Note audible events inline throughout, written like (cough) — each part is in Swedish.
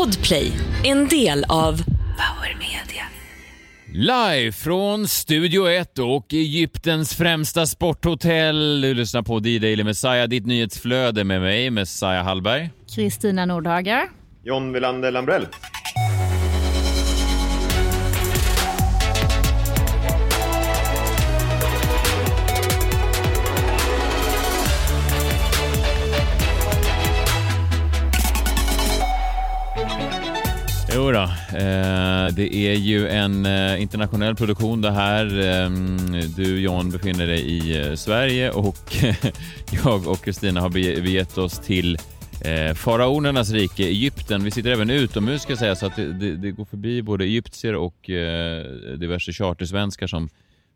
Podplay, en del av Power Media. Live från Studio 1 och Egyptens främsta sporthotell. Du lyssnar på D-Daily Messiah, ditt nyhetsflöde med mig, Messiah Hallberg. Kristina Nordhager. John Wilander Lambrell. Jo då, eh, det är ju en eh, internationell produktion det här. Ehm, du John befinner dig i eh, Sverige och (laughs) jag och Kristina har begett oss till faraonernas rike Egypten. Vi sitter även utomhus ska jag säga så att det, det, det går förbi både egyptier och diverse chartersvenskar som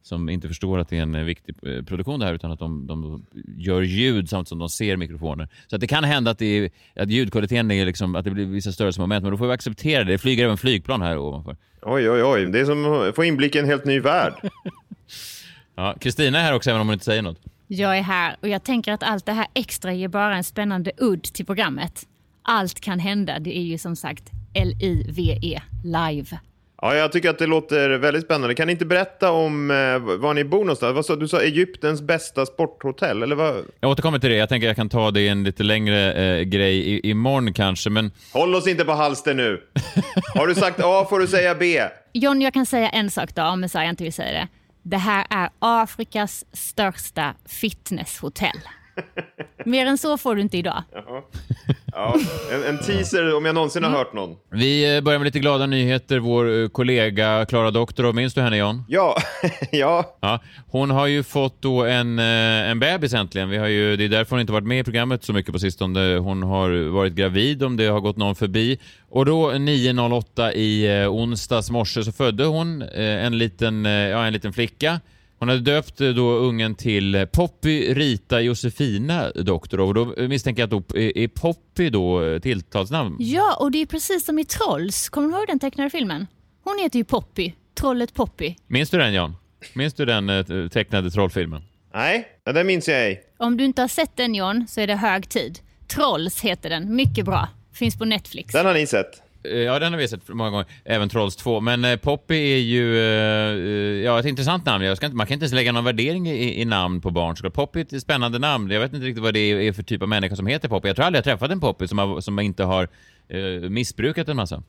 som inte förstår att det är en eh, viktig eh, produktion det här utan att de, de gör ljud samtidigt som de ser mikrofoner. Så att det kan hända att, det är, att ljudkvaliteten är liksom, att det blir vissa störelsemoment men då får vi acceptera det. Det flyger även flygplan här ovanför. Oj, oj, oj. Det är som att få inblick i en helt ny värld. (laughs) ja, Kristina är här också även om hon inte säger något. Jag är här och jag tänker att allt det här extra ger bara en spännande udd till programmet. Allt kan hända. Det är ju som sagt L-I-V-E, live. Ja, jag tycker att det låter väldigt spännande. Kan ni inte berätta om eh, var ni bor någonstans? Vad sa, du sa Egyptens bästa sporthotell, eller vad? Jag återkommer till det. Jag tänker jag kan ta det i en lite längre eh, grej i, imorgon kanske, men... Håll oss inte på halster nu! Har du sagt A får du säga B. John, jag kan säga en sak då, om jag inte vill säga det. Det här är Afrikas största fitnesshotell. Mer än så får du inte idag. Jaha. Ja, en, en, teaser om jag någonsin har hört någon. Vi eh, börjar med lite glada nyheter. Vår eh, kollega Klara Doktorov, minns du henne John? Ja, (laughs) ja. ja. Hon har ju fått då en, eh, en bebis äntligen. Vi har ju, det är därför hon inte varit med i programmet så mycket på sistone. Hon har varit gravid om det har gått någon förbi. Och då 9.08 i onsdags morse så födde hon en liten, ja, en liten flicka. Hon hade döpt eh, då ungen till Poppy Rita Josefina doktor och då misstänker jag att då är Poppy då eh, tilltalsnamn. Ja, och det är precis som i Trolls. Kommer du ihåg den tecknade filmen? Hon heter ju Poppy, trollet Poppy. Minns du den Jan? Minns du den eh, tecknade trollfilmen? Nej, den minns jag ej. Om du inte har sett den John så är det hög tid. Trolls heter den, mycket bra. Finns på Netflix. Den har ni sett? Eh, ja, den har vi sett många gånger. Även Trolls 2. Men eh, Poppy är ju eh, ja, ett intressant namn. Jag ska inte, man kan inte ens lägga någon värdering i, i namn på barn. Så Poppy är ett spännande namn. Jag vet inte riktigt vad det är för typ av människa som heter Poppy. Jag tror aldrig jag träffat en Poppy som, har, som inte har eh, missbrukat en massa.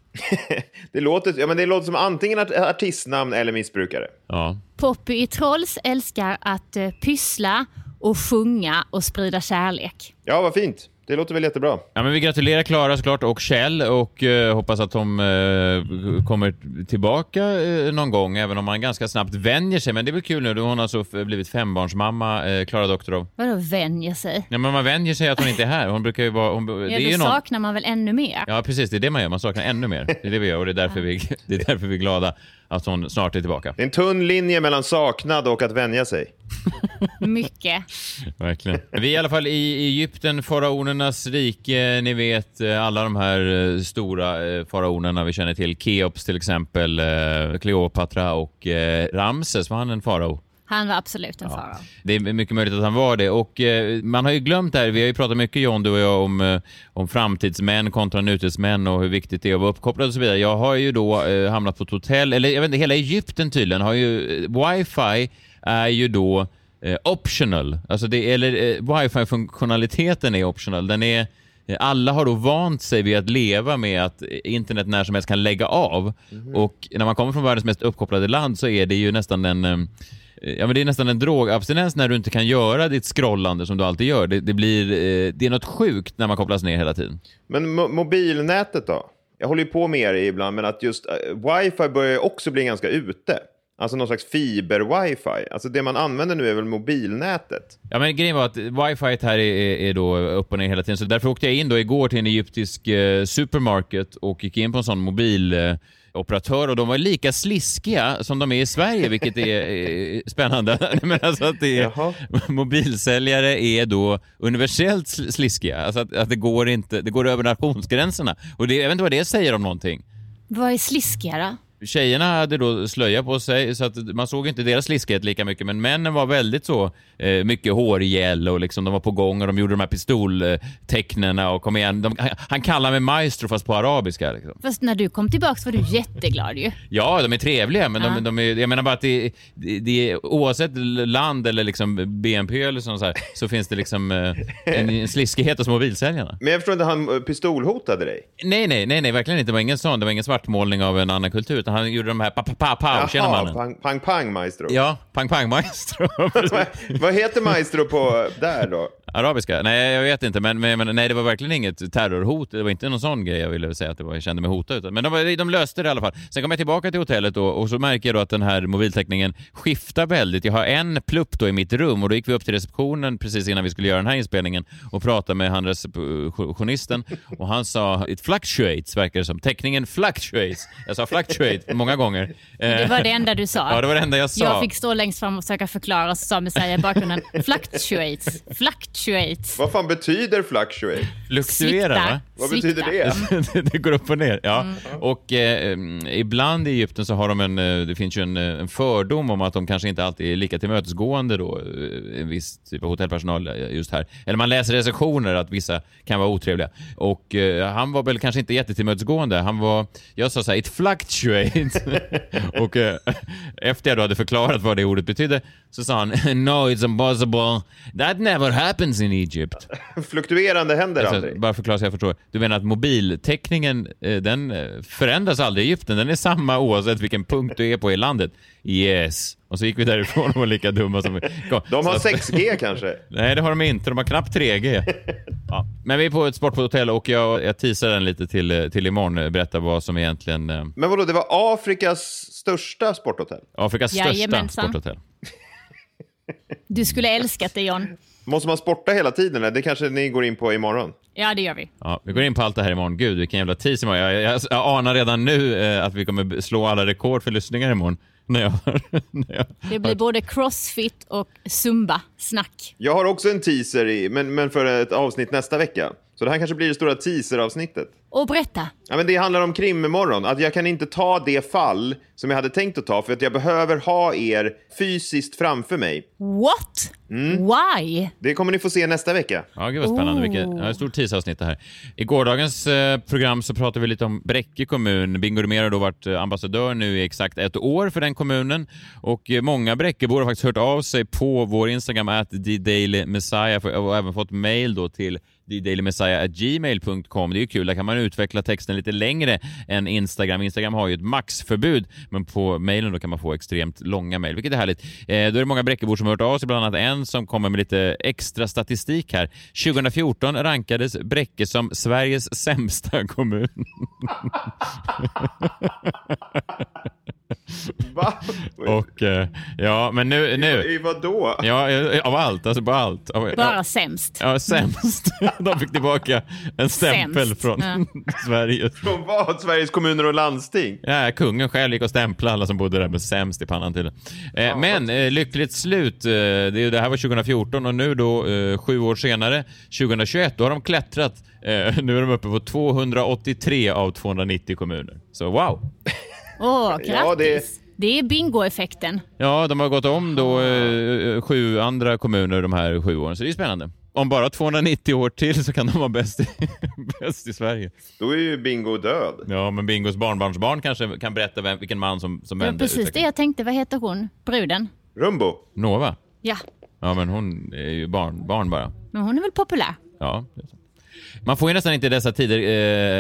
(laughs) det, låter, ja, men det låter som antingen artistnamn eller missbrukare. Ja. Poppy i Trolls älskar att uh, pyssla och sjunga och sprida kärlek. Ja, vad fint. Det låter väl jättebra. Ja, men vi gratulerar Klara såklart och Kjell och eh, hoppas att de eh, kommer tillbaka eh, någon gång, även om man ganska snabbt vänjer sig. Men det är väl kul nu, hon har alltså blivit fembarnsmamma, eh, Klara Doktorov. Vadå vänjer sig? Ja, men man vänjer sig att hon inte är här. Hon brukar ju vara... Hon, ja, det då någon... saknar man väl ännu mer? Ja, precis. Det är det man gör. Man saknar ännu mer. Det är det vi gör och det är därför, vi, (laughs) det är därför vi är glada att hon snart är tillbaka. Det är en tunn linje mellan saknad och att vänja sig. Mycket. (laughs) Verkligen. Vi är i alla fall i Egypten, faraonernas rike. Ni vet eh, alla de här eh, stora eh, faraonerna vi känner till. Keops till exempel, Kleopatra och Ramses. Var han en farao? Han var absolut en ja. farao. Det är mycket möjligt att han var det. Och eh, man har ju glömt det här. Vi har ju pratat mycket John, du och jag, om, eh, om framtidsmän kontra nutidsmän och hur viktigt det är att vara uppkopplad och så vidare. Jag har ju då eh, hamnat på ett hotell, eller jag vet inte, hela Egypten tydligen har ju wifi är ju då eh, optional. Alltså det, eller eh, wifi-funktionaliteten är optional. Den är, eh, alla har då vant sig vid att leva med att internet när som helst kan lägga av. Mm. Och när man kommer från världens mest uppkopplade land så är det ju nästan en eh, Ja, men det är nästan en drogabstinens när du inte kan göra ditt scrollande som du alltid gör. Det, det blir, eh, det är något sjukt när man kopplas ner hela tiden. Men mo mobilnätet då? Jag håller ju på med det ibland, men att just uh, wifi börjar också bli ganska ute. Alltså någon slags fiber-wifi. Alltså det man använder nu är väl mobilnätet? Ja men grejen var att wifi här är, är, då upp och ner hela tiden. Så därför åkte jag in då igår till en egyptisk eh, supermarket och gick in på en sån mobil eh, operatör och de var lika sliskiga som de är i Sverige, vilket är, är spännande. (laughs) Men alltså att det är, mobilsäljare är då universellt sliskiga, alltså att, att, det, går inte, det går över nationsgränserna. Och det, jag vet inte vad det säger om någonting. Vad är sliskiga då? Tjejerna hade då slöja på sig så att man såg inte deras sliskighet lika mycket men männen var väldigt så eh, mycket hårgel och liksom de var på gång och de gjorde de här pistoltecknen och kom igen. De, han, kallar mig maestro fast på arabiska. Liksom. Fast när du kom tillbaka var du (laughs) jätteglad ju. Ja, de är trevliga men de, de är, jag menar bara att det, det, det oavsett land eller liksom BNP eller sånt så, här, så finns det liksom eh, en, en sliskighet hos mobilsäljarna. Men jag förstår inte, han eh, pistolhotade dig? Nej, nej, nej, nej, verkligen inte. Det var ingen sån. Det var ingen svartmålning av en annan kultur, utan han gjorde de här pa pa pa pa tjena mannen. pang, pang, pang maestro. Ja, pang pang maestro. (laughs) vad, heter maestro på där då? Arabiska? Nej, jag vet inte, men, men, nej, det var verkligen inget terrorhot. Det var inte någon sån grej jag ville säga att det var, jag kände mig hotad. Men de, de löste det i alla fall. Sen kom jag tillbaka till hotellet då, och så märker jag då att den här mobiltäckningen skiftar väldigt. Jag har en plupp då i mitt rum och då gick vi upp till receptionen precis innan vi skulle göra den här inspelningen och pratade med han receptionisten och han sa it fluctuates, verkar det som. Täckningen fluctuates. Jag sa fluctuate många gånger. Det var det enda du sa. (laughs) Ja, det var det enda jag sa. Jag fick stå längst fram och försöka förklara och så sa Messiah i bakgrunden fluctuates, fluctuates. Vad fan betyder fluctuate? Fluktuerar, va? Vad betyder (laughs) det? det går upp och ner. Ja. Mm. Och eh, ibland i Egypten så har de en, eh, det finns ju en, eh, en fördom om att de kanske inte alltid är lika tillmötesgående då, eh, en viss typ av hotellpersonal just här. Eller man läser recensioner att vissa kan vara otrevliga. Och eh, han var väl kanske inte jättetillmötesgående. Han var, jag sa så här, it fluctuates. (laughs) och eh, efter jag då hade förklarat vad det ordet betydde så sa han, (laughs) no it's impossible. That never happens in Egypt. (laughs) Fluktuerande händer Alltså, aldrig. bara förklara så jag förstår. Du menar att mobiltäckningen eh, den eh, förändras aldrig i Egypten? Den är samma oavsett vilken punkt du är på i landet? Yes. Och så gick vi därifrån och var lika dumma som vi kom. De har Så att- 6G kanske? (laughs) Nej, det har de inte. De har knappt 3G. Ja. Men vi är på ett sporthotell och jag, jag teasar den lite till, eh, till imorgon. Berätta vad som egentligen... Men vadå, det var Afrikas största sporthotell? Afrikas största Jajamensan. sporthotell. Du skulle älskat det John. Måste man sporta hela tiden? Eller? Det kanske ni går in på imorgon? Ja, det gör vi. Ja, vi går in på allt det här imorgon. Gud, vilken jävla teaser imorgon. Jag, jag, jag anar redan nu eh, att vi kommer slå alla rekord för lyssningar imorgon. (laughs) När jag, när jag, Det blir både crossfit och zumba-snack. Jag har också en teaser, i, men, men för ett avsnitt nästa vecka. Så det här kanske blir det stora teaser-avsnittet. Och berätta. Ja, men det handlar om krim imorgon. Att jag kan inte ta det fall som jag hade tänkt att ta för att jag behöver ha er fysiskt framför mig. What? Mm. Why? Det kommer ni få se nästa vecka. Ja, gud vad spännande. Oh. Vilket, ja, stort teaseravsnitt det här. I gårdagens eh, program så pratade vi lite om Bräcke kommun. Bingo Rimér har då varit eh, ambassadör nu i exakt ett år för den kommunen. Och eh, många Bräckebor har faktiskt hört av sig på vår Instagram, at Messiah och även fått mail då till dailymessiah.gmail.com. Det är ju kul, där kan man utveckla texten lite längre än Instagram. Instagram har ju ett maxförbud, men på mejlen då kan man få extremt långa mejl, vilket är härligt. Eh, då är det många Bräckebor som har hört av sig, bland annat en som kommer med lite extra statistik här. 2014 rankades Bräcke som Sveriges (laughs) sämsta kommun. (laughs) Va? (laughs) Och eh, ja, men nu... nu I vad då? ja, av allt, alltså på allt. Av, Bara ja, sämst. ja, sämst. (laughs) De fick tillbaka en stämpel Sämst. från Ja. (laughs) Sverige. Från vad? Sveriges kommuner och landsting? Ja, kungen själv gick och stämplade alla som bodde där med sämst i pannan till. Eh, men eh, lyckligt slut. Eh, det, det här var 2014 och nu då eh, sju år senare, 2021, då har de klättrat. Eh, nu är de uppe på 283 av 290 kommuner. Så wow! Åh, grattis. Ja, det- det... är bingo-effekten. Ja, de har gått om då eh, sju andra kommuner de här sju åren, så det är spännande. Om bara 290 år till så kan de vara bäst i, (laughs) bäst i Sverige. Då är ju Bingo död. Ja, men Bingos barnbarnsbarn kanske kan berätta vem, vilken man som, som vände precis det jag tänkte. Vad heter hon? Bruden? Rumbo. Nova? Ja, Ja, men hon är ju barn, barn bara. men hon är väl populär? Ja, det är sant. Man får ju nästan inte i dessa tider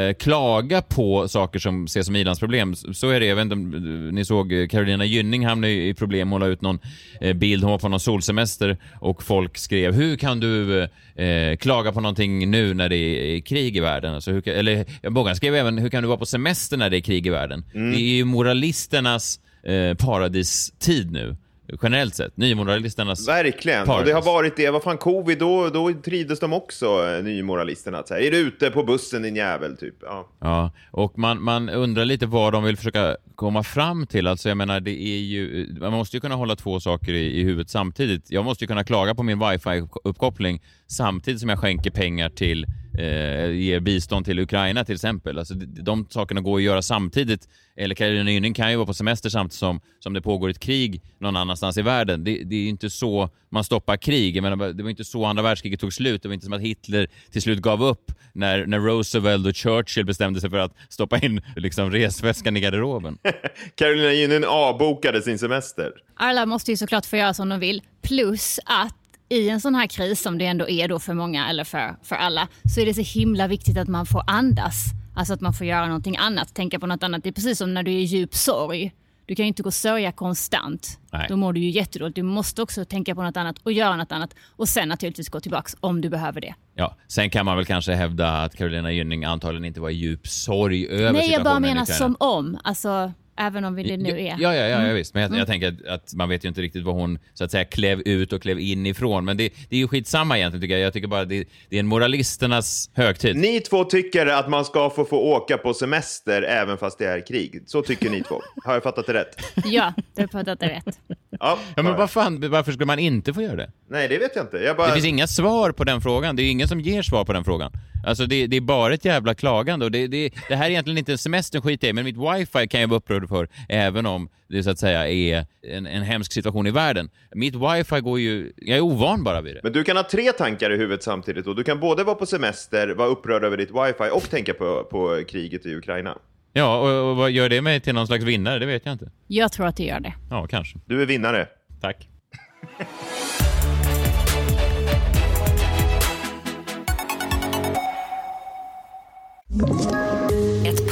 eh, klaga på saker som ses som ilandsproblem. Så är det. Jag vet inte om eh, ni såg eh, Carolina Gynning hamnade i problem. Hon la ut någon eh, bild. Hon var på någon solsemester och folk skrev hur kan du eh, klaga på någonting nu när det är krig i världen? Alltså, hur, eller många skrev även hur kan du vara på semester när det är krig i världen? Det är ju moralisternas eh, paradistid nu. Generellt sett. Nymoralisternas Verkligen. Och Paradise. det har varit det. Vad fan, covid, då, då trivdes de också, nymoralisterna. Att så här, är du ute på bussen din jävel, typ? Ja. Ja, och man, man undrar lite vad de vill försöka komma fram till. Alltså jag menar, det är ju, man måste ju kunna hålla två saker i, i huvudet samtidigt. Jag måste ju kunna klaga på min wifi-uppkoppling samtidigt som jag skänker pengar till, eh, ger bistånd till Ukraina till exempel. Alltså, de, sakerna går att göra samtidigt. Eller Carolina Gynning kan ju vara på semester samtidigt som, som det pågår ett krig någon annanstans i världen. Det, det är ju inte så man stoppar krig. Jag menar, det var inte så andra världskriget tog slut. Det var inte som att Hitler till slut gav upp när, när Roosevelt och Churchill bestämde sig för att stoppa in liksom, resväskan i garderoben. (laughs) Carolina Gynning avbokade sin semester. Alla måste ju såklart få göra som de vill. Plus att i en sån här kris som det ändå är då för många eller för, för alla så är det så himla viktigt att man får andas. Alltså att man får göra någonting annat, tänka på något annat. Det är precis som när du är i djup sorg. Du kan ju inte gå och sörja konstant. Nej. Då mår du ju jättedåligt. Du måste också tänka på något annat och göra något annat. Och sen naturligtvis gå tillbaks om du behöver det. Ja, sen kan man väl kanske hävda att Carolina Gynning antagligen inte var i djup sorg över Nej, jag bara situationen i menar som om. Alltså, även om vi det nu är. Ja, ja, ja, ja Mm. visst. Men jag, jag tänker att, att man vet ju inte riktigt vad hon så att säga klev ut och klev in ifrån. Men det, det är ju skitsamma egentligen tycker jag. Jag tycker bara det, det är en moralisternas högtid. Ni två tycker att man ska få, få åka på semester även fast det är krig. Så tycker ni två. Har jag fattat det rätt? Ja, du har fattat det rätt. Ja, Ja, men vad fan, varför skulle man inte få göra det? Nej, det vet jag inte. Jag bara... Det finns inga svar på den frågan. Det är ingen som ger svar på den frågan. Alltså det, det är bara ett jävla klagande och det, det, det här är egentligen inte semestern skit i, men mitt wifi kan jag vara upprörd för även om det så att säga är en, en hemsk situation i världen. Mitt wifi går ju, jag är ovan bara vid det. Men du kan ha tre tankar i huvudet samtidigt. Och du kan både vara på semester, vara upprörd över ditt wifi och tänka på, på kriget i Ukraina. Ja, och, och vad gör det mig till någon slags vinnare? Det vet jag inte. Jag tror att det gör det. Ja, kanske. Du är vinnare. Tack.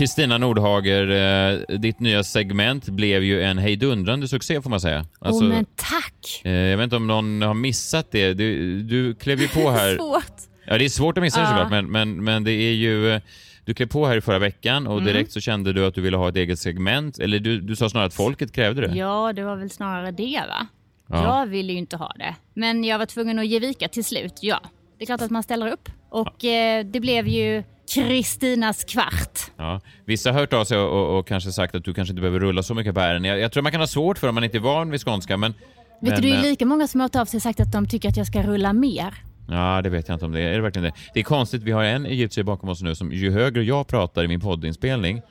Kristina Nordhager, eh, ditt nya segment blev ju en hejdundrande succé får man säga. Alltså, Åh, men tack! eh, jag vet inte om någon har missat det. Du, du klev ju på (laughs) här. Svårt. Ja, det är svårt att missa Ja. såklart, men, men, men det är ju... eh, Du klev på här i förra veckan och direkt så kände du att du ville ha ett eget segment. Eller du, du sa snarare att folket krävde det. Ja, det var väl snarare det va? Ja. Jag ville ju inte ha det. Men jag var tvungen att ge vika till slut, ja. Det är klart att man ställer upp. Och eh, det blev ju Kristinas kvart. Ja. Vissa har hört av sig och, och, och kanske sagt att du kanske inte behöver rulla så mycket på ärenden. Jag, jag tror man kan ha svårt för om man inte är van vid skånska, men... Vet men, du, det är eh, lika många som har hört av sig och sagt att de tycker att jag ska rulla mer. Ja, det vet jag inte om det är. Är det verkligen det? Det är konstigt, vi har en egyptier bakom oss nu som ju högre jag pratar i min poddinspelning,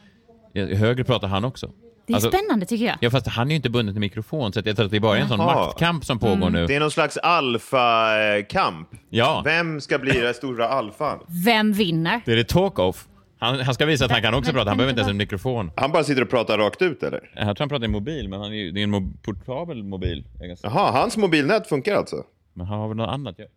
ju högre pratar han också. Det är Alltså- spännande tycker jag. Ja, fast han är ju inte bunden till mikrofon, så jag tror att det är bara en sån maktkamp som pågår nu. Det är någon slags alfa-kamp. Ja, Vem ska bli den stora alfan? Vem vinner? det är det talk-off. Han, han ska visa att han kan också Men- prata, han behöver inte ens en mikrofon. Han bara sitter och pratar rakt ut, eller? Jag tror han pratar i mobil, men han är, ju- det är en mo- portabel mobil. Jaha, hans mobilnät funkar alltså? Men han har väl något annat? Jag,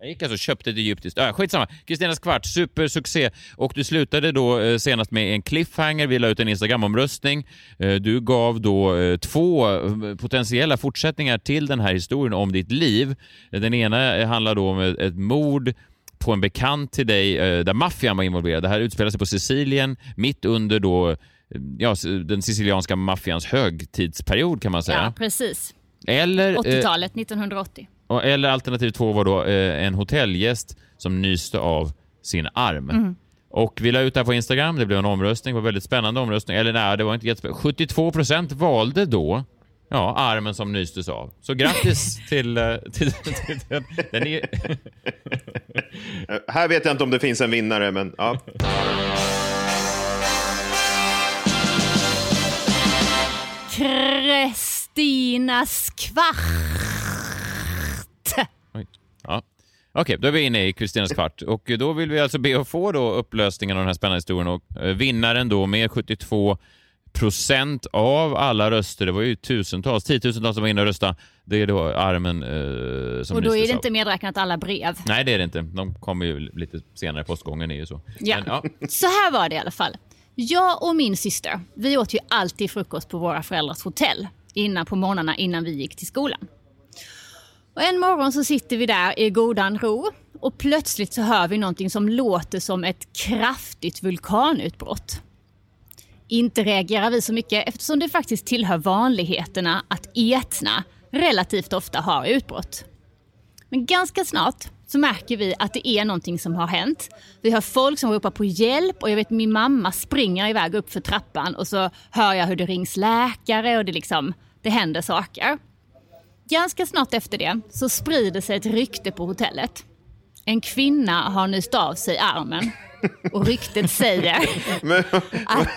jag gick alltså och köpte ett egyptiskt... Äh, skitsamma. Kristinas kvart, supersuccé. Och du slutade då eh, senast med en cliffhanger. Vi la ut en Instagram-omröstning. Eh, du gav då eh, två eh, potentiella fortsättningar till den här historien om ditt liv. Den ena eh, handlar då om ett, ett mord på en bekant till dig eh, där maffian var involverad. Det här utspelar sig på Sicilien mitt under då ja, den sicilianska maffians högtidsperiod kan man säga. Ja, precis. Eller, eh, 80-talet, 1980. Och- Eller alternativ två var då eh, en hotellgäst som nyste av sin arm. Mm. Och vi la ut det här på Instagram, det blev en omröstning, det var en väldigt spännande omröstning. Eller nej, det var inte jättespännande. 72 procent valde då ja, armen som nystes av. Så grattis (laughs) till... eh, till, till, den. den är, (laughs) Här vet jag inte om det finns en vinnare, men ja. Kristinas kvart. Oj. Ja. Okej, då är vi inne i Kristinas kvart och då vill vi alltså be att få då upplösningen av den här spännande historien och eh, vinnaren då med 72 procent av alla röster, det var ju tusentals, tiotusentals som var inne och röstade, det är då armen eh, som Och då är det inte medräknat alla brev. Nej, det är det inte. De kommer ju lite senare, postgången är ju så. Ja. Men, ja. Så här var det i alla fall. Jag och min syster, vi åt ju alltid frukost på våra föräldrars hotell. innan på morgnarna innan vi gick till skolan. Och en morgon så sitter vi där i godan ro och plötsligt så hör vi någonting som låter som ett kraftigt vulkanutbrott. Inte reagerar vi så mycket eftersom det faktiskt tillhör vanligheterna att Etna relativt ofta har utbrott. Men ganska snart så märker vi att det är någonting som har hänt. Vi har folk som ropar på hjälp och jag vet min mamma springer iväg upp för trappan och så hör jag hur det rings läkare och det liksom, det händer saker. Ganska snart efter det så sprider sig ett rykte på hotellet. En kvinna har nyst av sig armen och ryktet säger (laughs) Men, att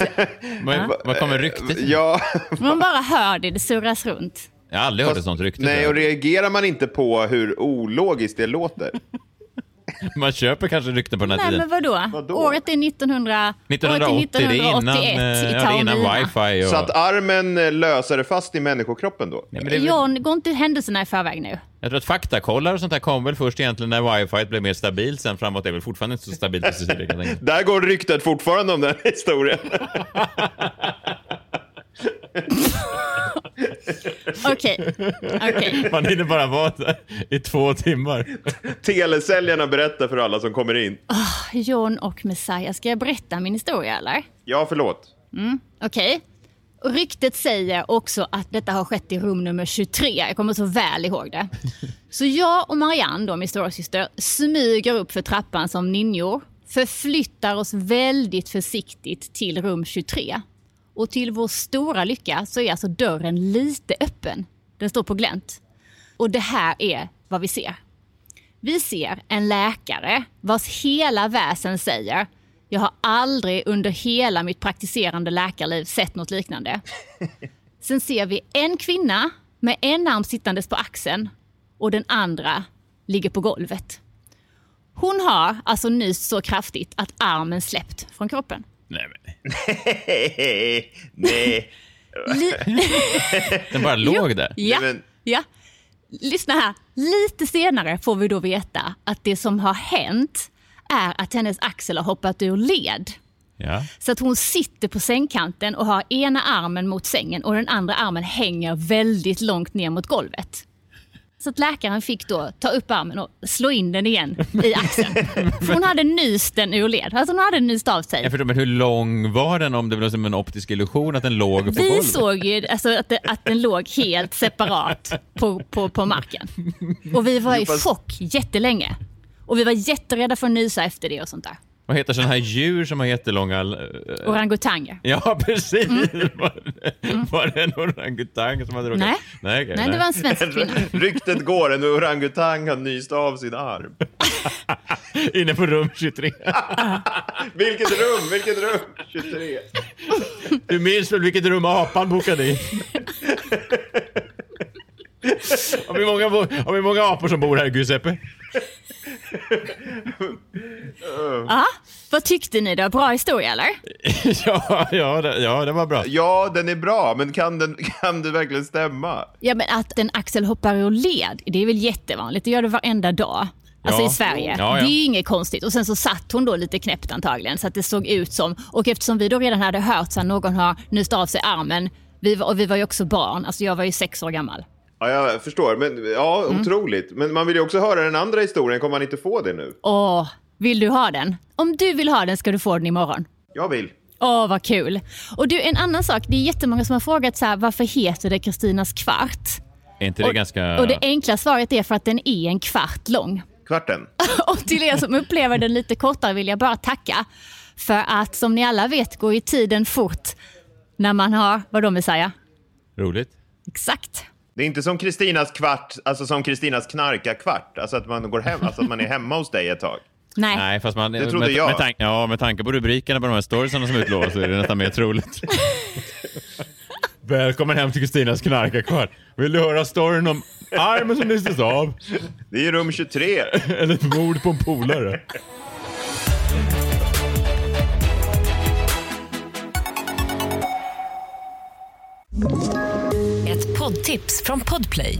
Vad, vad kommer ryktet ja, man bara hör det, det surras runt. Jag har aldrig hört ett sånt rykte. nej, och reagerar man inte på hur ologiskt det låter? (laughs) Man köper kanske rykten på den här Nej tiden. men vadå? Vadå? Året är 1900, 1980, året är det är innan, 1981 eh, i ja, det är innan wifi. Och... Så att armen eh, lösare fast i människokroppen då? Nej, men det John, går inte händelserna i förväg nu? Jag tror att faktakollar och sånt där kom väl först egentligen när wifi blev mer stabilt. Sen framåt är väl fortfarande inte så stabilt. (laughs) Där går ryktet fortfarande om den historien. (laughs) Okej. Man hinner bara vara där i två timmar. Telesäljarna berättar för alla som kommer in. John och Messiah, ska jag berätta min historia eller? Ja, förlåt. Okej. Och Ryktet säger också att detta har skett i rum nummer 23. Jag kommer så väl ihåg det. Så jag och Marianne, då, min storasyster, smyger upp för trappan som ninjor. Förflyttar oss väldigt försiktigt till rum 23. Och till vår stora lycka så är alltså dörren lite öppen. Den står på glänt. Och det här är vad vi ser. Vi ser en läkare vars hela väsen säger jag har aldrig under hela mitt praktiserande läkarliv sett något liknande. (laughs) Sen ser vi en kvinna med en arm sittandes på axeln och den andra ligger på golvet. Hon har alltså nyst så kraftigt att armen släppt från kroppen. Nej, men. Nej. (laughs) Li- (laughs) Den bara låg där. ja, Nej, men- ja. Lyssna här. Lite senare får vi då veta att det som har hänt är att hennes axel har hoppat ur led. Ja. Så att hon sitter på sängkanten och har ena armen mot sängen och den andra armen hänger väldigt långt ner mot golvet. Så att läkaren fick då ta upp armen och slå in den igen i (laughs) axeln. För hon hade nyst den ur led. Alltså hon hade nyst av sig. Jag förstår, men hur lång var den om det var som en optisk illusion att den låg på Vi golvet? såg ju alltså, att, det, att den låg helt separat på, på, på marken. Och vi var i chock jättelänge. Och vi var jätterädda för att nysa efter det och sånt där. Vad heter sådana här djur som har jättelånga... eh, Orangutanger. Ja, precis! (laughs) Var, det, var det en orangutang som hade råkat... Nej. Nej, okej, Nej, det var en svensk (laughs) kvinna. Ryktet går, en orangutang har nyst av sin arm. (laughs) Inne på rum 23. Vilket rum, vilket rum! 23. Du minns väl vilket rum apan bokade i? Har vi många, har vi många apor som bor här, Giuseppe? Ja, vad tyckte ni då? Bra historia eller? (laughs) ja, ja, det, ja, det var bra. Ja, den är bra, men kan, den, (laughs) kan det verkligen stämma? Ja, men att en axel hoppar ur led, det är väl jättevanligt. Det gör det varenda dag. Alltså Ja. i Sverige. Ja, ja. Det är ju inget konstigt. Och sen så satt hon då lite knäppt antagligen så att det såg ut som, och eftersom vi då redan hade hört att någon har nyst av sig armen, vi var, och vi var ju också barn, alltså jag var ju sex år gammal. Ja, jag förstår. Men, ja, Mm. otroligt. Men man vill ju också höra den andra historien. Kommer man inte få det nu? Åh, vill du ha den? Om du vill ha den ska du få den imorgon. Jag vill. Åh, vad kul. Och du, en annan sak. Det är jättemånga som har frågat så här, varför heter det Kristinas kvart? Är inte det och, ganska... och det enkla svaret är för att den är en kvart lång. Kvarten. (laughs) Och till er som upplever den lite kortare vill jag bara tacka. För att som ni alla vet går ju tiden fort när man har, vad de vill säga? Roligt. Exakt. Det är inte som Kristinas kvart, alltså som Kristinas knarkarkvart. Alltså att man går hem, alltså att man är hemma hos dig ett tag. Nej. Nej, fast man... Det trodde med, jag. Med, tank, ja, med tanke på rubrikerna på de här storiesarna som utlovas så är det nästan mer troligt. (laughs) Välkommen hem till Kristinas knarkarkvart. Vill du höra storyn om armen som nystes av? Det är rum 23. (laughs) Eller ett mord på en polare? Ett poddtips från Podplay.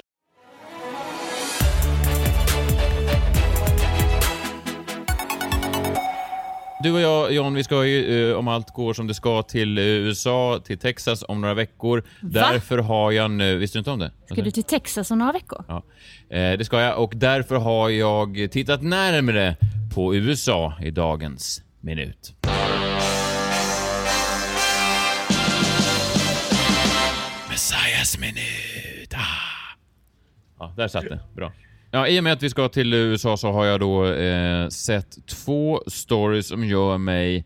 Du och jag, John, vi ska ju, eh, om allt går som det ska, till eh, USA, till Texas om några veckor. Därför har jag nu... Visste du inte om det? Ska du till Texas om några veckor? Ja, eh, det ska jag. Och därför har jag tittat närmre på USA i dagens minut. Messiahs minut. Ah. Ja, där satt det. Bra. Ja, I och med att vi ska till USA så har jag då eh, sett två stories som gör mig...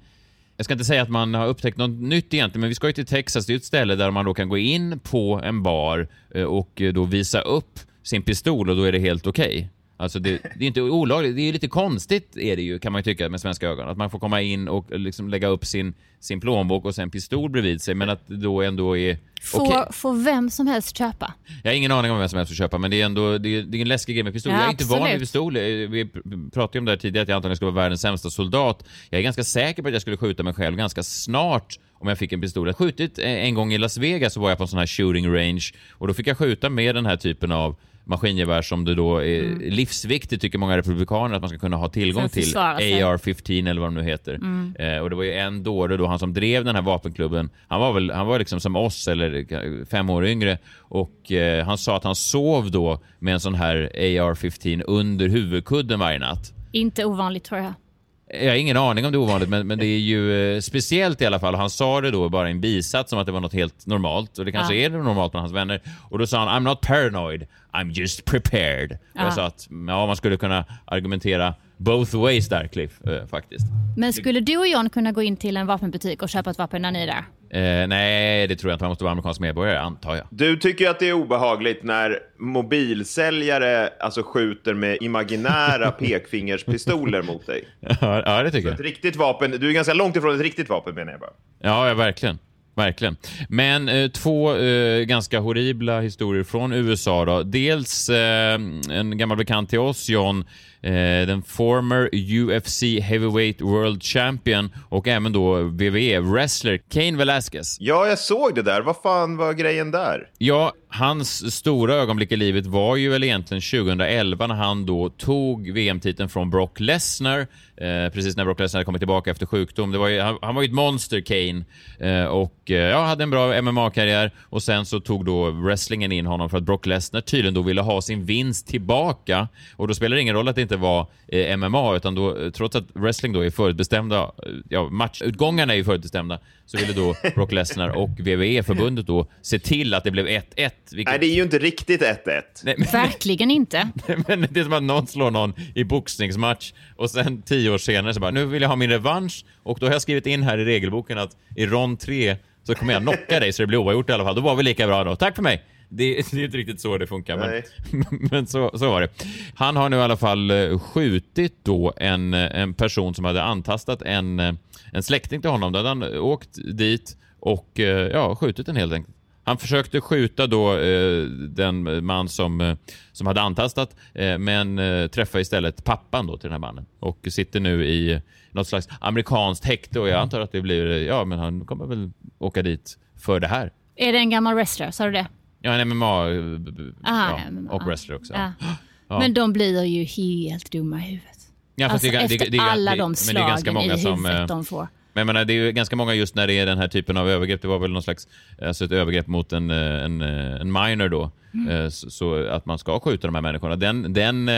Jag ska inte säga att man har upptäckt något nytt egentligen, men vi ska ju till Texas. Det är ett ställe där man då kan gå in på en bar eh, och eh, då visa upp sin pistol och då är det helt okej. Okay. Alltså det, det, är inte olagligt, det är lite konstigt är det ju kan man ju tycka med svenska ögon. Att man får komma in och liksom lägga upp sin, sin plånbok och sen pistol bredvid sig men att det då ändå är Får, okej. får vem som helst köpa? Jag har ingen aning om vem som helst får köpa men det är ändå det är, det är en läskig grej med pistol. Ja, jag är inte van vid absolut. pistol. Eh, Vi pratade ju om det här tidigare att jag antagligen skulle vara världens sämsta soldat. Jag är ganska säker på att jag skulle skjuta mig själv ganska snart om jag fick en pistol. Jag skjutit eh, en gång i Las Vegas så var jag på en sån här shooting range och då fick jag skjuta med den här typen av maskingevär som det då är Mm. livsviktigt tycker många republikaner att man ska kunna ha tillgång till. försvara sig. AR-15 eller vad de nu heter. Eh, och det var ju en dåre då, han som drev den här vapenklubben, han var väl, han var liksom som oss eller fem år yngre och eh, han sa att han sov då med en sån här AR-15 under huvudkudden varje natt. Inte ovanligt tror jag. Jag har ingen aning om det är ovanligt, men, men det är ju eh, speciellt i alla fall. Han sa det då bara i en bisats som att det var något helt normalt. Och det kanske Ja. är det normalt bland hans vänner. Och då sa han I'm not paranoid, I'm just prepared. Och Ja. jag sa att ja, man skulle kunna argumentera both ways där, Cliff, eh, faktiskt. Men skulle du och John kunna gå in till en vapenbutik och köpa ett vapen när ni är där? Eh, nej, det tror jag inte. Man måste vara amerikansk medborgare, antar jag. Du tycker att det är obehagligt när mobilsäljare alltså, skjuter med imaginära (laughs) pekfingerspistoler mot dig? ja, ja, det tycker jag. Ett riktigt vapen, du är ganska långt ifrån ett riktigt vapen menar jag bara. Ja, ja verkligen. Verkligen. Men eh, två eh, ganska horribla historier från USA. Då. Dels eh, en gammal bekant till oss, John, den former UFC Heavyweight World Champion och även då WWE-wrestler Cain Velasquez. Ja, jag såg det där. Vad fan var grejen där? Ja, hans stora ögonblick i livet var ju väl egentligen 2011 när han då tog VM-titeln från Brock Lesnar, eh, precis när Brock Lesnar hade kommit tillbaka efter sjukdom. Det var ju, han, han var ju ett monster, Kane, eh, och eh, ja, hade en bra MMA-karriär och sen så tog då wrestlingen in honom för att Brock Lesnar tydligen då ville ha sin vinst tillbaka och då spelar det ingen roll att det inte var eh, MMA utan då, eh, trots att wrestling då är förutbestämda, eh, ja, matchutgångarna är ju förutbestämda, så ville då (laughs) Brock Lesnar och WWE-förbundet då se till att det blev 1-1. Vilket... Nej, det är ju inte riktigt 1-1. Nej, men, Verkligen inte. (laughs) men det är som att någon slår någon i boxningsmatch och sen tio år senare så bara, nu vill jag ha min revansch och då har jag skrivit in här i regelboken att i rond tre så kommer jag knocka dig så det blir oavgjort i alla fall. Då var vi lika bra då. Tack för mig! Det, det är ju inte riktigt så det funkar, men, (laughs) men så, så var det. Han har nu i alla fall eh, skjutit då en, eh, en person som hade antastat en, eh, en släkting till honom. Då hade han åkt dit och ja, skjutit den helt enkelt. Han försökte skjuta då eh, den man som, som hade antastat, eh, men eh, träffade istället pappan då till den här mannen och sitter nu i något slags amerikanskt häkte och jag antar att det blir, ja men han kommer väl åka dit för det här. Är det en gammal wrestler? Sa du det? Ja, en MMA, eh, Aha, ja, MMA. och wrestler också. Ja. Ja. Men de blir ju helt dumma i huvudet. Ja, Alltså, det det- efter det ga- alla det- de men det är ganska slagen många i som, huvudet eh, de får. Men jag menar, det är ju ganska många just när det är den här typen av övergrepp. Det var väl någon slags, alltså ett övergrepp mot en, eh, en, en minor då. Mm. Så, att man ska skjuta de här människorna. Den, den,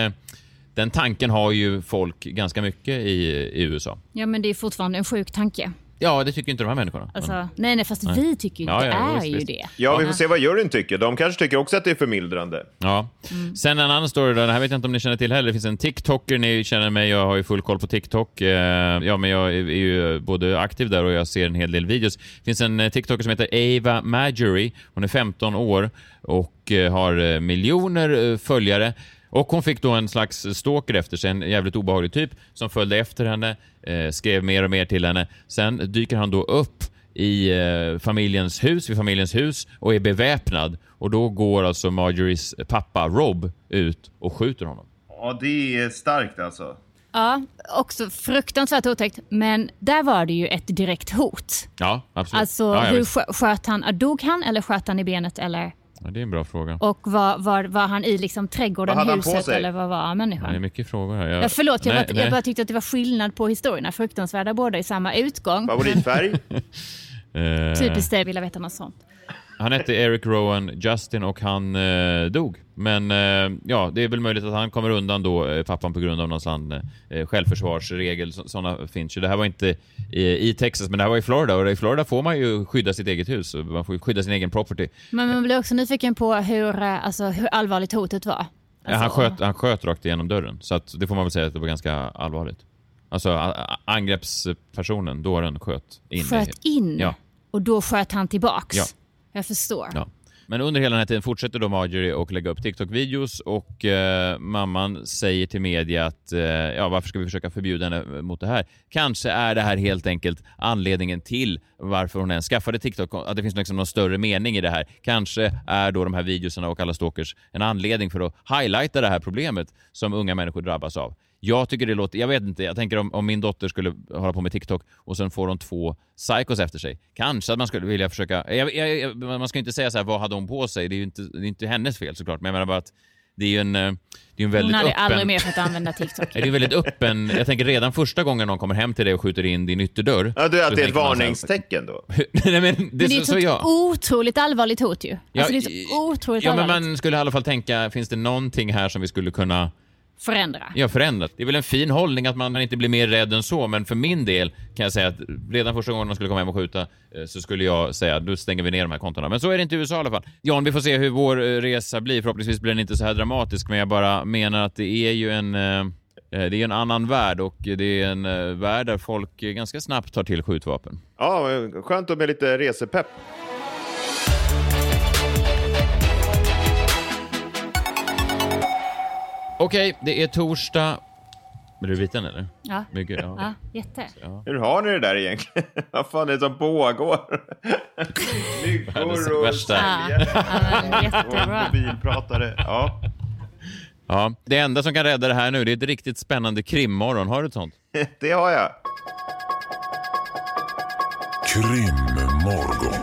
den tanken har ju folk ganska mycket i, i USA. Ja, men det är fortfarande en sjuk tanke. Ja, det tycker inte de här människorna. Alltså, Men- nej, nej, fast Nej. vi tycker ju Ja, det ja, är visst, ju visst. det. Ja, vi får se vad juryn tycker. De kanske tycker också att det är förmildrande. Ja. Mm. Sen en annan story då, den här vet jag inte om ni känner till heller. Det finns en TikToker, ni känner mig, jag har ju full koll på TikTok. Eh, Ja, men jag är ju både aktiv där och jag ser en hel del videos. Det finns en eh, TikToker som heter Ava Majory. Hon är 15 år och eh, har miljoner följare. Och hon fick då en slags stalker efter sig, en jävligt obehaglig typ som följde efter henne, eh, skrev mer och mer till henne. Sen dyker han då upp i eh, familjens hus, vid familjens hus och är beväpnad. Och då går alltså Marjories pappa Rob ut och skjuter honom. Ja, det är starkt alltså. Ja, också fruktansvärt otäckt. Men där var det ju ett direkt hot. Ja, absolut. Alltså ja, hur visst. sköt han? Dog han eller sköt han i benet? Eller? Ja, det är en bra fråga. Och var, var, var han i liksom trädgården, Vad huset eller vad var Ja, det är människan? mycket frågor här. Jag, Ja, förlåt, jag, nej, bara, nej. jag bara tyckte att det var skillnad på historierna. Fruktansvärda båda i samma utgång. Favoritfärg? (laughs) Eh, Typiskt det, vill jag veta något sånt. Han hette Eric Rowan Justin och han eh, dog. Men eh, ja, det är väl möjligt att han kommer undan då, eh, pappan, på grund av någon sån eh, självförsvarsregel. Så, sådana finns ju. Det här var inte i, i Texas, men det här var i Florida och i Florida får man ju skydda sitt eget hus. Man får ju skydda sin egen property. Men man blir också nyfiken på hur, eh, alltså, hur allvarligt hotet var. Ja, han, Alltså, sköt, han sköt rakt igenom dörren, så att det får man väl säga att det var ganska allvarligt. Alltså angreppspersonen, dåren, sköt in. Sköt in Ja. och då sköt han tillbaks. Ja. Jag förstår. Ja. Men under hela den här tiden fortsätter då Marjorie och lägga upp TikTok-videos och eh, mamman säger till media att eh, ja, varför ska vi försöka förbjuda henne eh, mot det här? Kanske är det här helt enkelt anledningen till varför hon ens skaffade TikTok, att det finns liksom någon större mening i det här. Kanske är då de här videorna och alla stalkers en anledning för att highlighta det här problemet som unga människor drabbas av. Jag tycker det låter, jag vet inte, jag tänker om, om min dotter skulle hålla på med TikTok och sen får hon två psychos efter sig. Kanske att man skulle vilja försöka, jag, jag, jag, man ska ju inte säga så här, vad hade hon på sig? Det är ju inte, det är inte hennes fel såklart, men jag menar bara att det är ju en, eh, det är en väldigt Hon hade öppen... aldrig mer fått använda TikTok. (laughs) Det är väldigt öppen, jag tänker redan första gången någon kommer hem till dig och skjuter in din ytterdörr. Ja, det, så att det är ett varningstecken då. (laughs) Nej, men det, Men det är så, ett så sånt jag. otroligt allvarligt hot ju. Ja, Alltså det är så otroligt Ja, men allvarligt. man skulle i alla fall tänka, finns det någonting här som vi skulle kunna Förändra. Ja, förändrat. Det är väl en fin hållning att man inte blir mer rädd än så, men för min del kan jag säga att redan första gången man skulle komma hem och skjuta eh, så skulle jag säga att nu stänger vi ner de här kontona. Men så är det inte i USA i alla fall. Jan, vi får se hur vår eh, resa blir. Förhoppningsvis blir den inte så här dramatisk, men jag bara menar att det är ju en eh, det är en annan värld och det är en värld där folk ganska snabbt tar till skjutvapen. Ja, skönt med lite resepepp. Okej, det är torsdag. Är du biten eller? Ja. Mycket, ja. Ja, jätte. Hur har ni det där egentligen? (laughs) Vad fan är det som pågår? (laughs) Myggor och Värsta. säljare Ja, och mobilpratare. Ja, Ja, det enda som kan rädda det här nu det är ett riktigt spännande krimmorgon. Har du ett sånt? (laughs) det har jag. Krimmorgon.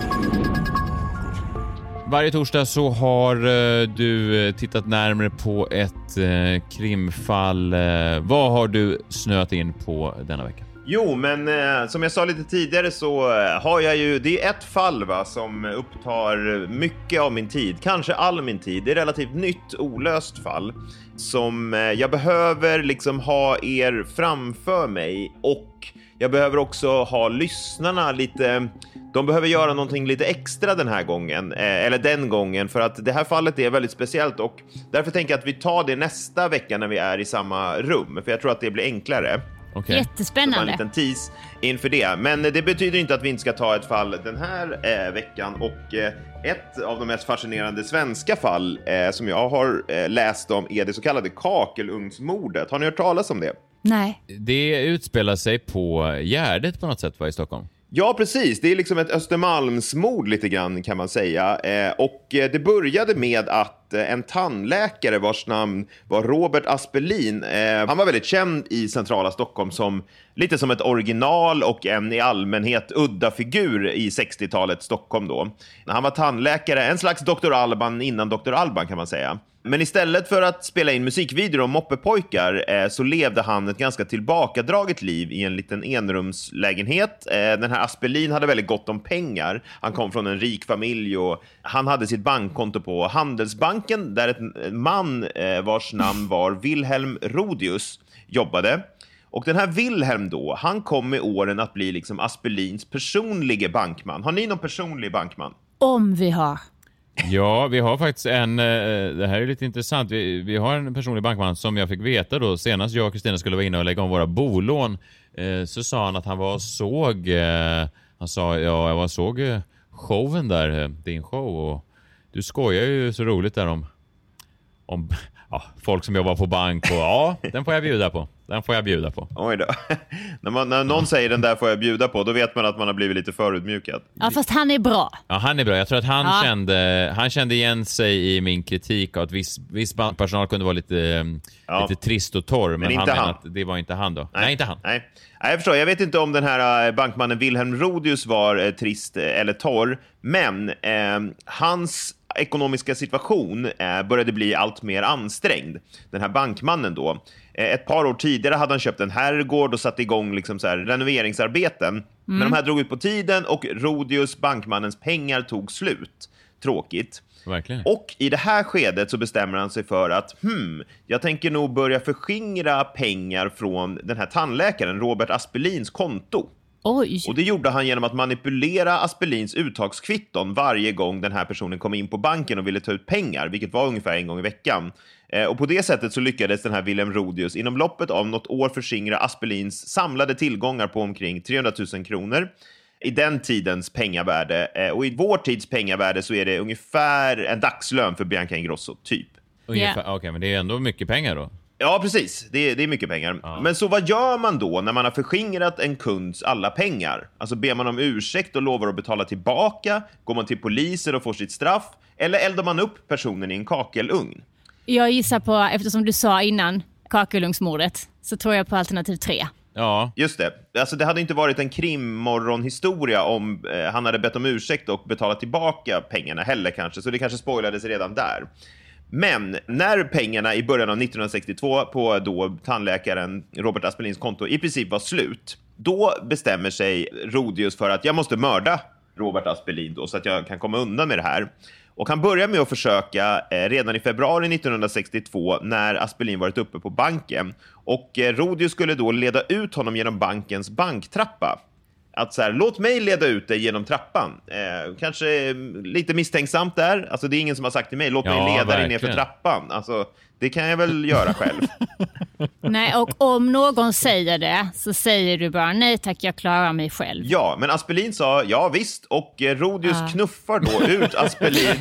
Varje torsdag så har eh, du eh, tittat närmare på ett eh, krimfall. Vad har du snöat in på denna vecka? Jo, men eh, som jag sa lite tidigare så eh, har jag ju, det är ett fall va, som upptar mycket av min tid, kanske all min tid. Det är ett relativt nytt, olöst fall som eh, jag behöver liksom ha er framför mig och jag behöver också ha lyssnarna lite, de behöver göra någonting lite extra den här gången, eh, eller den gången, för att det här fallet är väldigt speciellt och därför tänker jag att vi tar det nästa vecka när vi är i samma rum, för jag tror att det blir enklare. Okej. Det var en Jättespännande. liten tease inför det. Men det betyder inte att vi inte ska ta ett fall den här eh, veckan. Och eh, ett av de mest fascinerande svenska fall eh, som jag har eh, läst om är det så kallade kakelugnsmordet. Har ni hört talas om det? Nej. Det utspelar sig på Gärdet på något sätt va, i Stockholm? Ja, precis. Det är liksom ett Östermalmsmord lite grann kan man säga. Eh, och eh, det började med att eh, en tandläkare vars namn var Robert Aspelin, eh, han var väldigt känd i centrala Stockholm som lite som ett original och en i allmänhet udda figur i 60-talets Stockholm då. Han var tandläkare, en slags Dr. Alban innan Dr. Alban kan man säga. Men istället för att spela in musikvideor om moppepojkar eh, så levde han ett ganska tillbakadraget liv i en liten enrumslägenhet. Eh, den här Aspelin hade väldigt gott om pengar. Han kom från en rik familj och han hade sitt bankkonto på Handelsbanken där en man eh, vars namn var Wilhelm Rodius jobbade. Och den här Wilhelm då, han kom med åren att bli liksom Aspelins personlige bankman. Har ni någon personlig bankman? Om vi har. Ja, vi har faktiskt en, eh, det här är lite intressant, vi, vi har en personlig bankman som jag fick veta då, senast jag och Kristina skulle vara inne och lägga om våra bolån, eh, så sa han att han var och såg, eh, han sa, ja jag var och såg showen där, din show och du skojar ju så roligt där om, om ja, folk som jobbar på bank och ja, den får jag bjuda på. Den får jag bjuda på. Oj då. (laughs) när, man, när någon säger den där får jag bjuda på, då vet man att man har blivit lite förutmjukad. Ja, fast han är bra. Ja, han är bra. Jag tror att han, Ja. kände, han kände igen sig i min kritik att viss, viss bankpersonal kunde vara lite, eh, Ja. lite trist och torr. Men, Men han inte menar han. att det var inte han då. Nej, inte han. Nej. Nej, jag förstår. Jag vet inte om den här eh, bankmannen Wilhelm Rodius var eh, trist eh, eller torr, men eh, hans ekonomiska situation eh, började bli allt mer ansträngd. Den här bankmannen då. Eh, ett par år tidigare hade han köpt en herrgård och satt igång liksom så här renoveringsarbeten. Men de här drog ut på tiden och Rodius, bankmannens pengar, tog slut. Tråkigt. Verkligen. Och i det här skedet så bestämmer han sig för att hmm, jag tänker nog börja förskingra pengar från den här tandläkaren Robert Aspelins konto. Oj. Och det gjorde han genom att manipulera Aspelins uttagskvitton varje gång den här personen kom in på banken och ville ta ut pengar, vilket var ungefär en gång i veckan. Eh, och på det sättet så lyckades den här Willem Rodius inom loppet av något år förskingra Aspelins samlade tillgångar på omkring 300 000 kronor. I den tidens pengavärde, eh, och i vår tids pengavärde så är det ungefär en dagslön för Bianca Ingrosso, typ. Ungefär. Ja. Okej, men det är ändå mycket pengar då. Ja, precis. Det är, det är mycket pengar. Men så vad gör man då när man har förskingrat en kunds alla pengar? Alltså ber man om ursäkt och lovar att betala tillbaka? Går man till polisen och får sitt straff? Eller eldar man upp personen i en kakelugn? Jag gissar på, eftersom du sa innan kakelugnsmordet, så tror jag på alternativ tre. Ja, Just det. Alltså, det hade inte varit en krimmorgonhistoria om eh, han hade bett om ursäkt och betalat tillbaka pengarna heller kanske, så det kanske spoilades redan där. Men när pengarna i början av 1962 på då tandläkaren Robert Aspelins konto i princip var slut, då bestämmer sig Rodius för att jag måste mörda Robert Aspelin då, så att jag kan komma undan med det här. Och han börjar med att försöka eh, redan i februari 1962 när Aspelin varit uppe på banken. Och eh, Rodius skulle då leda ut honom genom bankens banktrappa. Att så här, låt mig leda ut dig genom trappan. Eh, kanske eh, lite misstänksamt där. Alltså det är ingen som har sagt till mig, låt mig Ja, leda dig verkligen. ner för trappan. Alltså, det kan jag väl göra själv. (laughs) Nej, och om någon säger det så säger du bara nej tack, jag klarar mig själv. Ja, men Aspelin sa ja visst och eh, Rodius Ja. knuffar då ut (laughs) Aspelin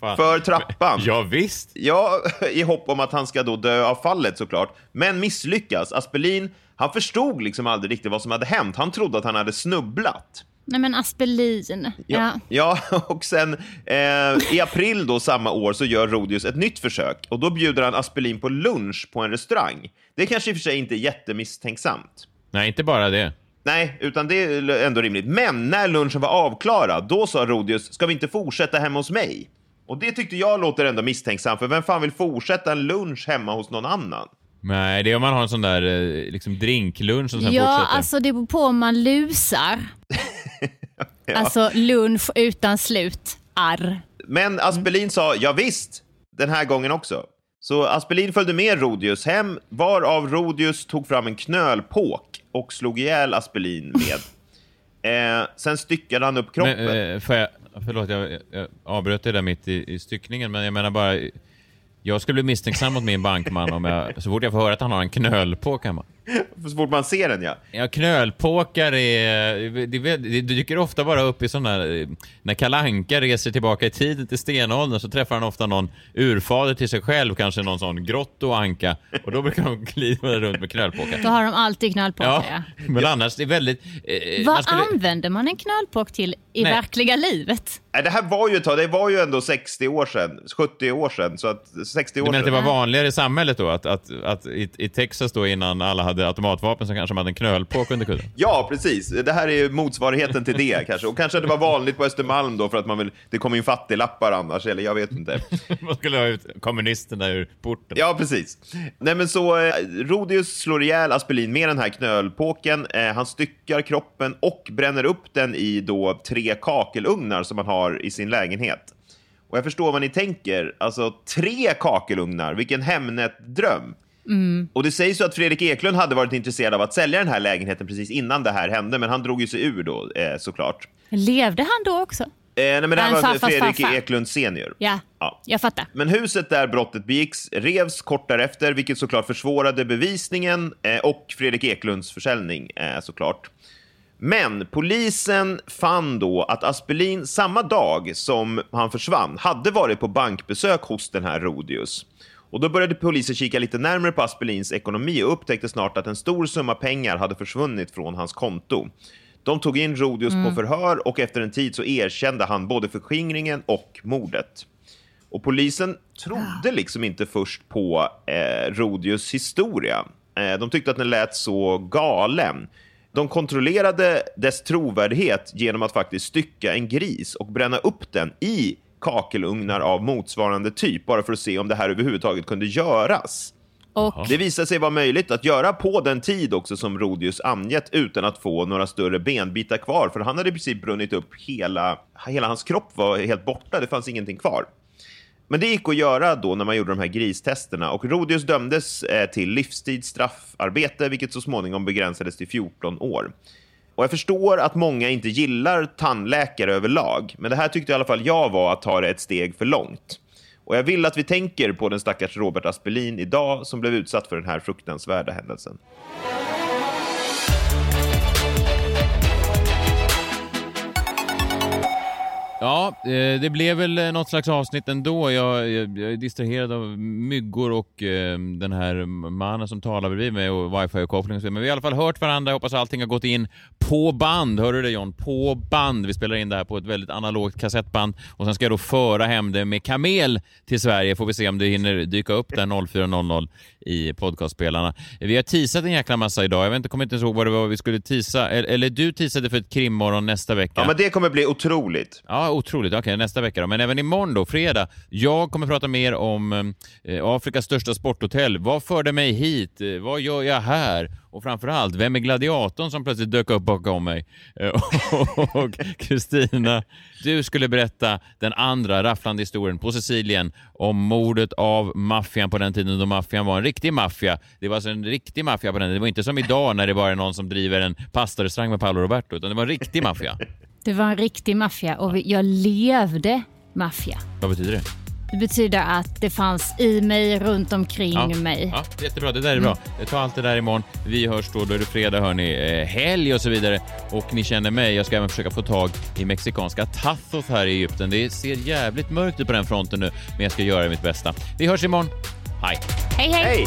fan. för trappan. Ja, visst. Ja, (laughs) i hopp om att han ska då dö av fallet såklart. Men misslyckas. Aspelin, han förstod liksom aldrig riktigt vad som hade hänt. Han trodde att han hade snubblat. Nej men Aspelin. Ja. Ja, (laughs) och sen eh, i april då samma år så gör Rodius ett nytt försök och då bjuder han Aspelin på lunch på en restaurang. Det kanske i och för sig inte är jättemisstänksamt. Nej, inte bara det. Nej, utan det är ändå rimligt. Men när lunchen var avklarad, då sa Rodius, ska vi inte fortsätta hemma hos mig? Och det tyckte jag låter ändå misstänksamt, för vem fan vill fortsätta en lunch hemma hos någon annan? Nej, det är om man har en sån där eh, liksom drinklunch som sen Ja, fortsätter. alltså det beror på om man lusar. (laughs) (laughs) Alltså lunch utan slut. Arr. Men Aspelin sa, ja visst, den här gången också. Så Aspelin följde med Rodius hem, varav Rodius tog fram en knölpåk och slog ihjäl Aspelin med. (laughs) Eh, sen styckade han upp kroppen. Men, eh, får jag, förlåt, jag, jag avbröt det där mitt i, i styckningen, men jag menar bara... Jag skulle bli misstänksam mot min bankman om jag, så fort jag får höra att han har en knölpåk hemma. (laughs) Så fort man ser den, ja. Ja, knölpåkar är... Det, det, dyker ofta bara upp i sådana här... När Kalanka reser tillbaka i tiden till stenåldern så träffar han ofta någon urfader till sig själv, kanske någon sån grottoanka. Och då brukar de (laughs) glida runt med knölpåkar. Då har de alltid knölpåkar. Ja, Ja. men annars det är väldigt... Eh, Vad man skulle- använder man en knölpåk till i Nej. verkliga livet? Det här var ju ett tag, det var ju ändå 60 år sedan, 70 år sedan, så att 60 Du år menar att det var vanligare i samhället då? Att, att, att i, i Texas då innan alla hade automatvapen så kanske man hade en knölpåk under kudden? Ja, precis. Det här är ju motsvarigheten till det (laughs) kanske. Och kanske att det var vanligt på Östermalm då för att man vill, det kommer in fattiglappar annars, eller jag vet inte. (laughs) Man skulle ha ut kommunisterna ur porten. Ja, precis. Nej, men så eh, Rodius slår ihjäl Aspelin med den här knölpåken. Eh, han styckar kroppen och bränner upp den i då tre kakelugnar som han har i sin lägenhet. Och jag förstår vad ni tänker. Alltså, tre kakelugnar, vilken Hemnet-dröm. Och det sägs ju att Fredrik Eklund hade varit intresserad av att sälja den här lägenheten precis innan det här hände, men han drog ju sig ur då, eh, såklart. Levde han då också? Eh, nej, men det här Han var farfars Fredrik farfar. Eklund senior. Ja, Ja. jag fattar. Men huset där brottet begicks revs kort därefter, vilket såklart försvårade bevisningen eh, och Fredrik Eklunds försäljning eh, såklart. Men polisen fann då att Aspelin samma dag som han försvann hade varit på bankbesök hos den här Rodius. Och då började polisen kika lite närmare på Aspelins ekonomi och upptäckte snart att en stor summa pengar hade försvunnit från hans konto. De tog in Rodius på förhör och efter en tid så erkände han både förskingringen och mordet. Och polisen trodde liksom inte först på eh, Rodius historia. Eh, de tyckte att den lät så galen. De kontrollerade dess trovärdighet genom att faktiskt stycka en gris och bränna upp den i kakelugnar av motsvarande typ, bara för att se om det här överhuvudtaget kunde göras. Och Det visade sig vara möjligt att göra på den tid också som Rodius angett utan att få några större benbitar kvar, för han hade i princip brunnit upp hela, hela hans kropp var helt borta, det fanns ingenting kvar. Men det gick att göra då när man gjorde de här gristesterna och Rodius dömdes eh, till livstidsstraffarbete, vilket så småningom begränsades till 14 år. Och jag förstår att många inte gillar tandläkare överlag, men det här tyckte i alla fall jag var att ta det ett steg för långt. Och jag vill att vi tänker på den stackars Robert Aspelin idag som blev utsatt för den här fruktansvärda händelsen. Ja, eh, det blev väl eh, något slags avsnitt ändå. Jag, jag, jag är distraherad av myggor och eh, den här mannen som talar bredvid mig och wifi-uppkoppling och så. Men vi har i alla fall hört varandra. Jag hoppas allting har gått in på band. Hör du det John? På band. Vi spelar in det här på ett väldigt analogt kassettband och sen ska jag då föra hem det med kamel till Sverige. Får vi se om det hinner dyka upp där 04.00 i podcastspelarna. Vi har teasat en jäkla massa idag. Jag vet inte, kommer inte ens ihåg vad det var vi skulle teasa. Eller, eller du teasade för ett krimmorgon nästa vecka. Ja, men det kommer bli otroligt. Ja, otroligt. Okej, nästa vecka då. Men även imorgon då, fredag. Jag kommer prata mer om eh, Afrikas största sporthotell. Vad förde mig hit? Eh, vad gör jag här? Och framförallt, vem är gladiatorn som plötsligt dök upp bakom mig? Eh, (laughs) och Kristina, du skulle berätta den andra rafflande historien på Sicilien om mordet av maffian på den tiden då maffian var en riktig maffia. Det var alltså en riktig maffia på den tiden. Det var inte som idag när det bara är någon som driver en pastarestaurang med Paolo Roberto, utan det var en riktig maffia det var en riktig maffia och jag levde maffia. Vad betyder det? Det betyder att det fanns i mig, runt omkring Ja. mig. Ja, jättebra. Det där är bra. Ta allt det där imorgon. Vi hörs då. Då är det fredag, hörni. Eh, helg och så vidare. Och ni känner mig. Jag ska även försöka få tag i mexikanska tacos här i Egypten. Det ser jävligt mörkt ut på den fronten nu, men jag ska göra mitt bästa. Vi hörs imorgon. Hej! Hej hej! Hej!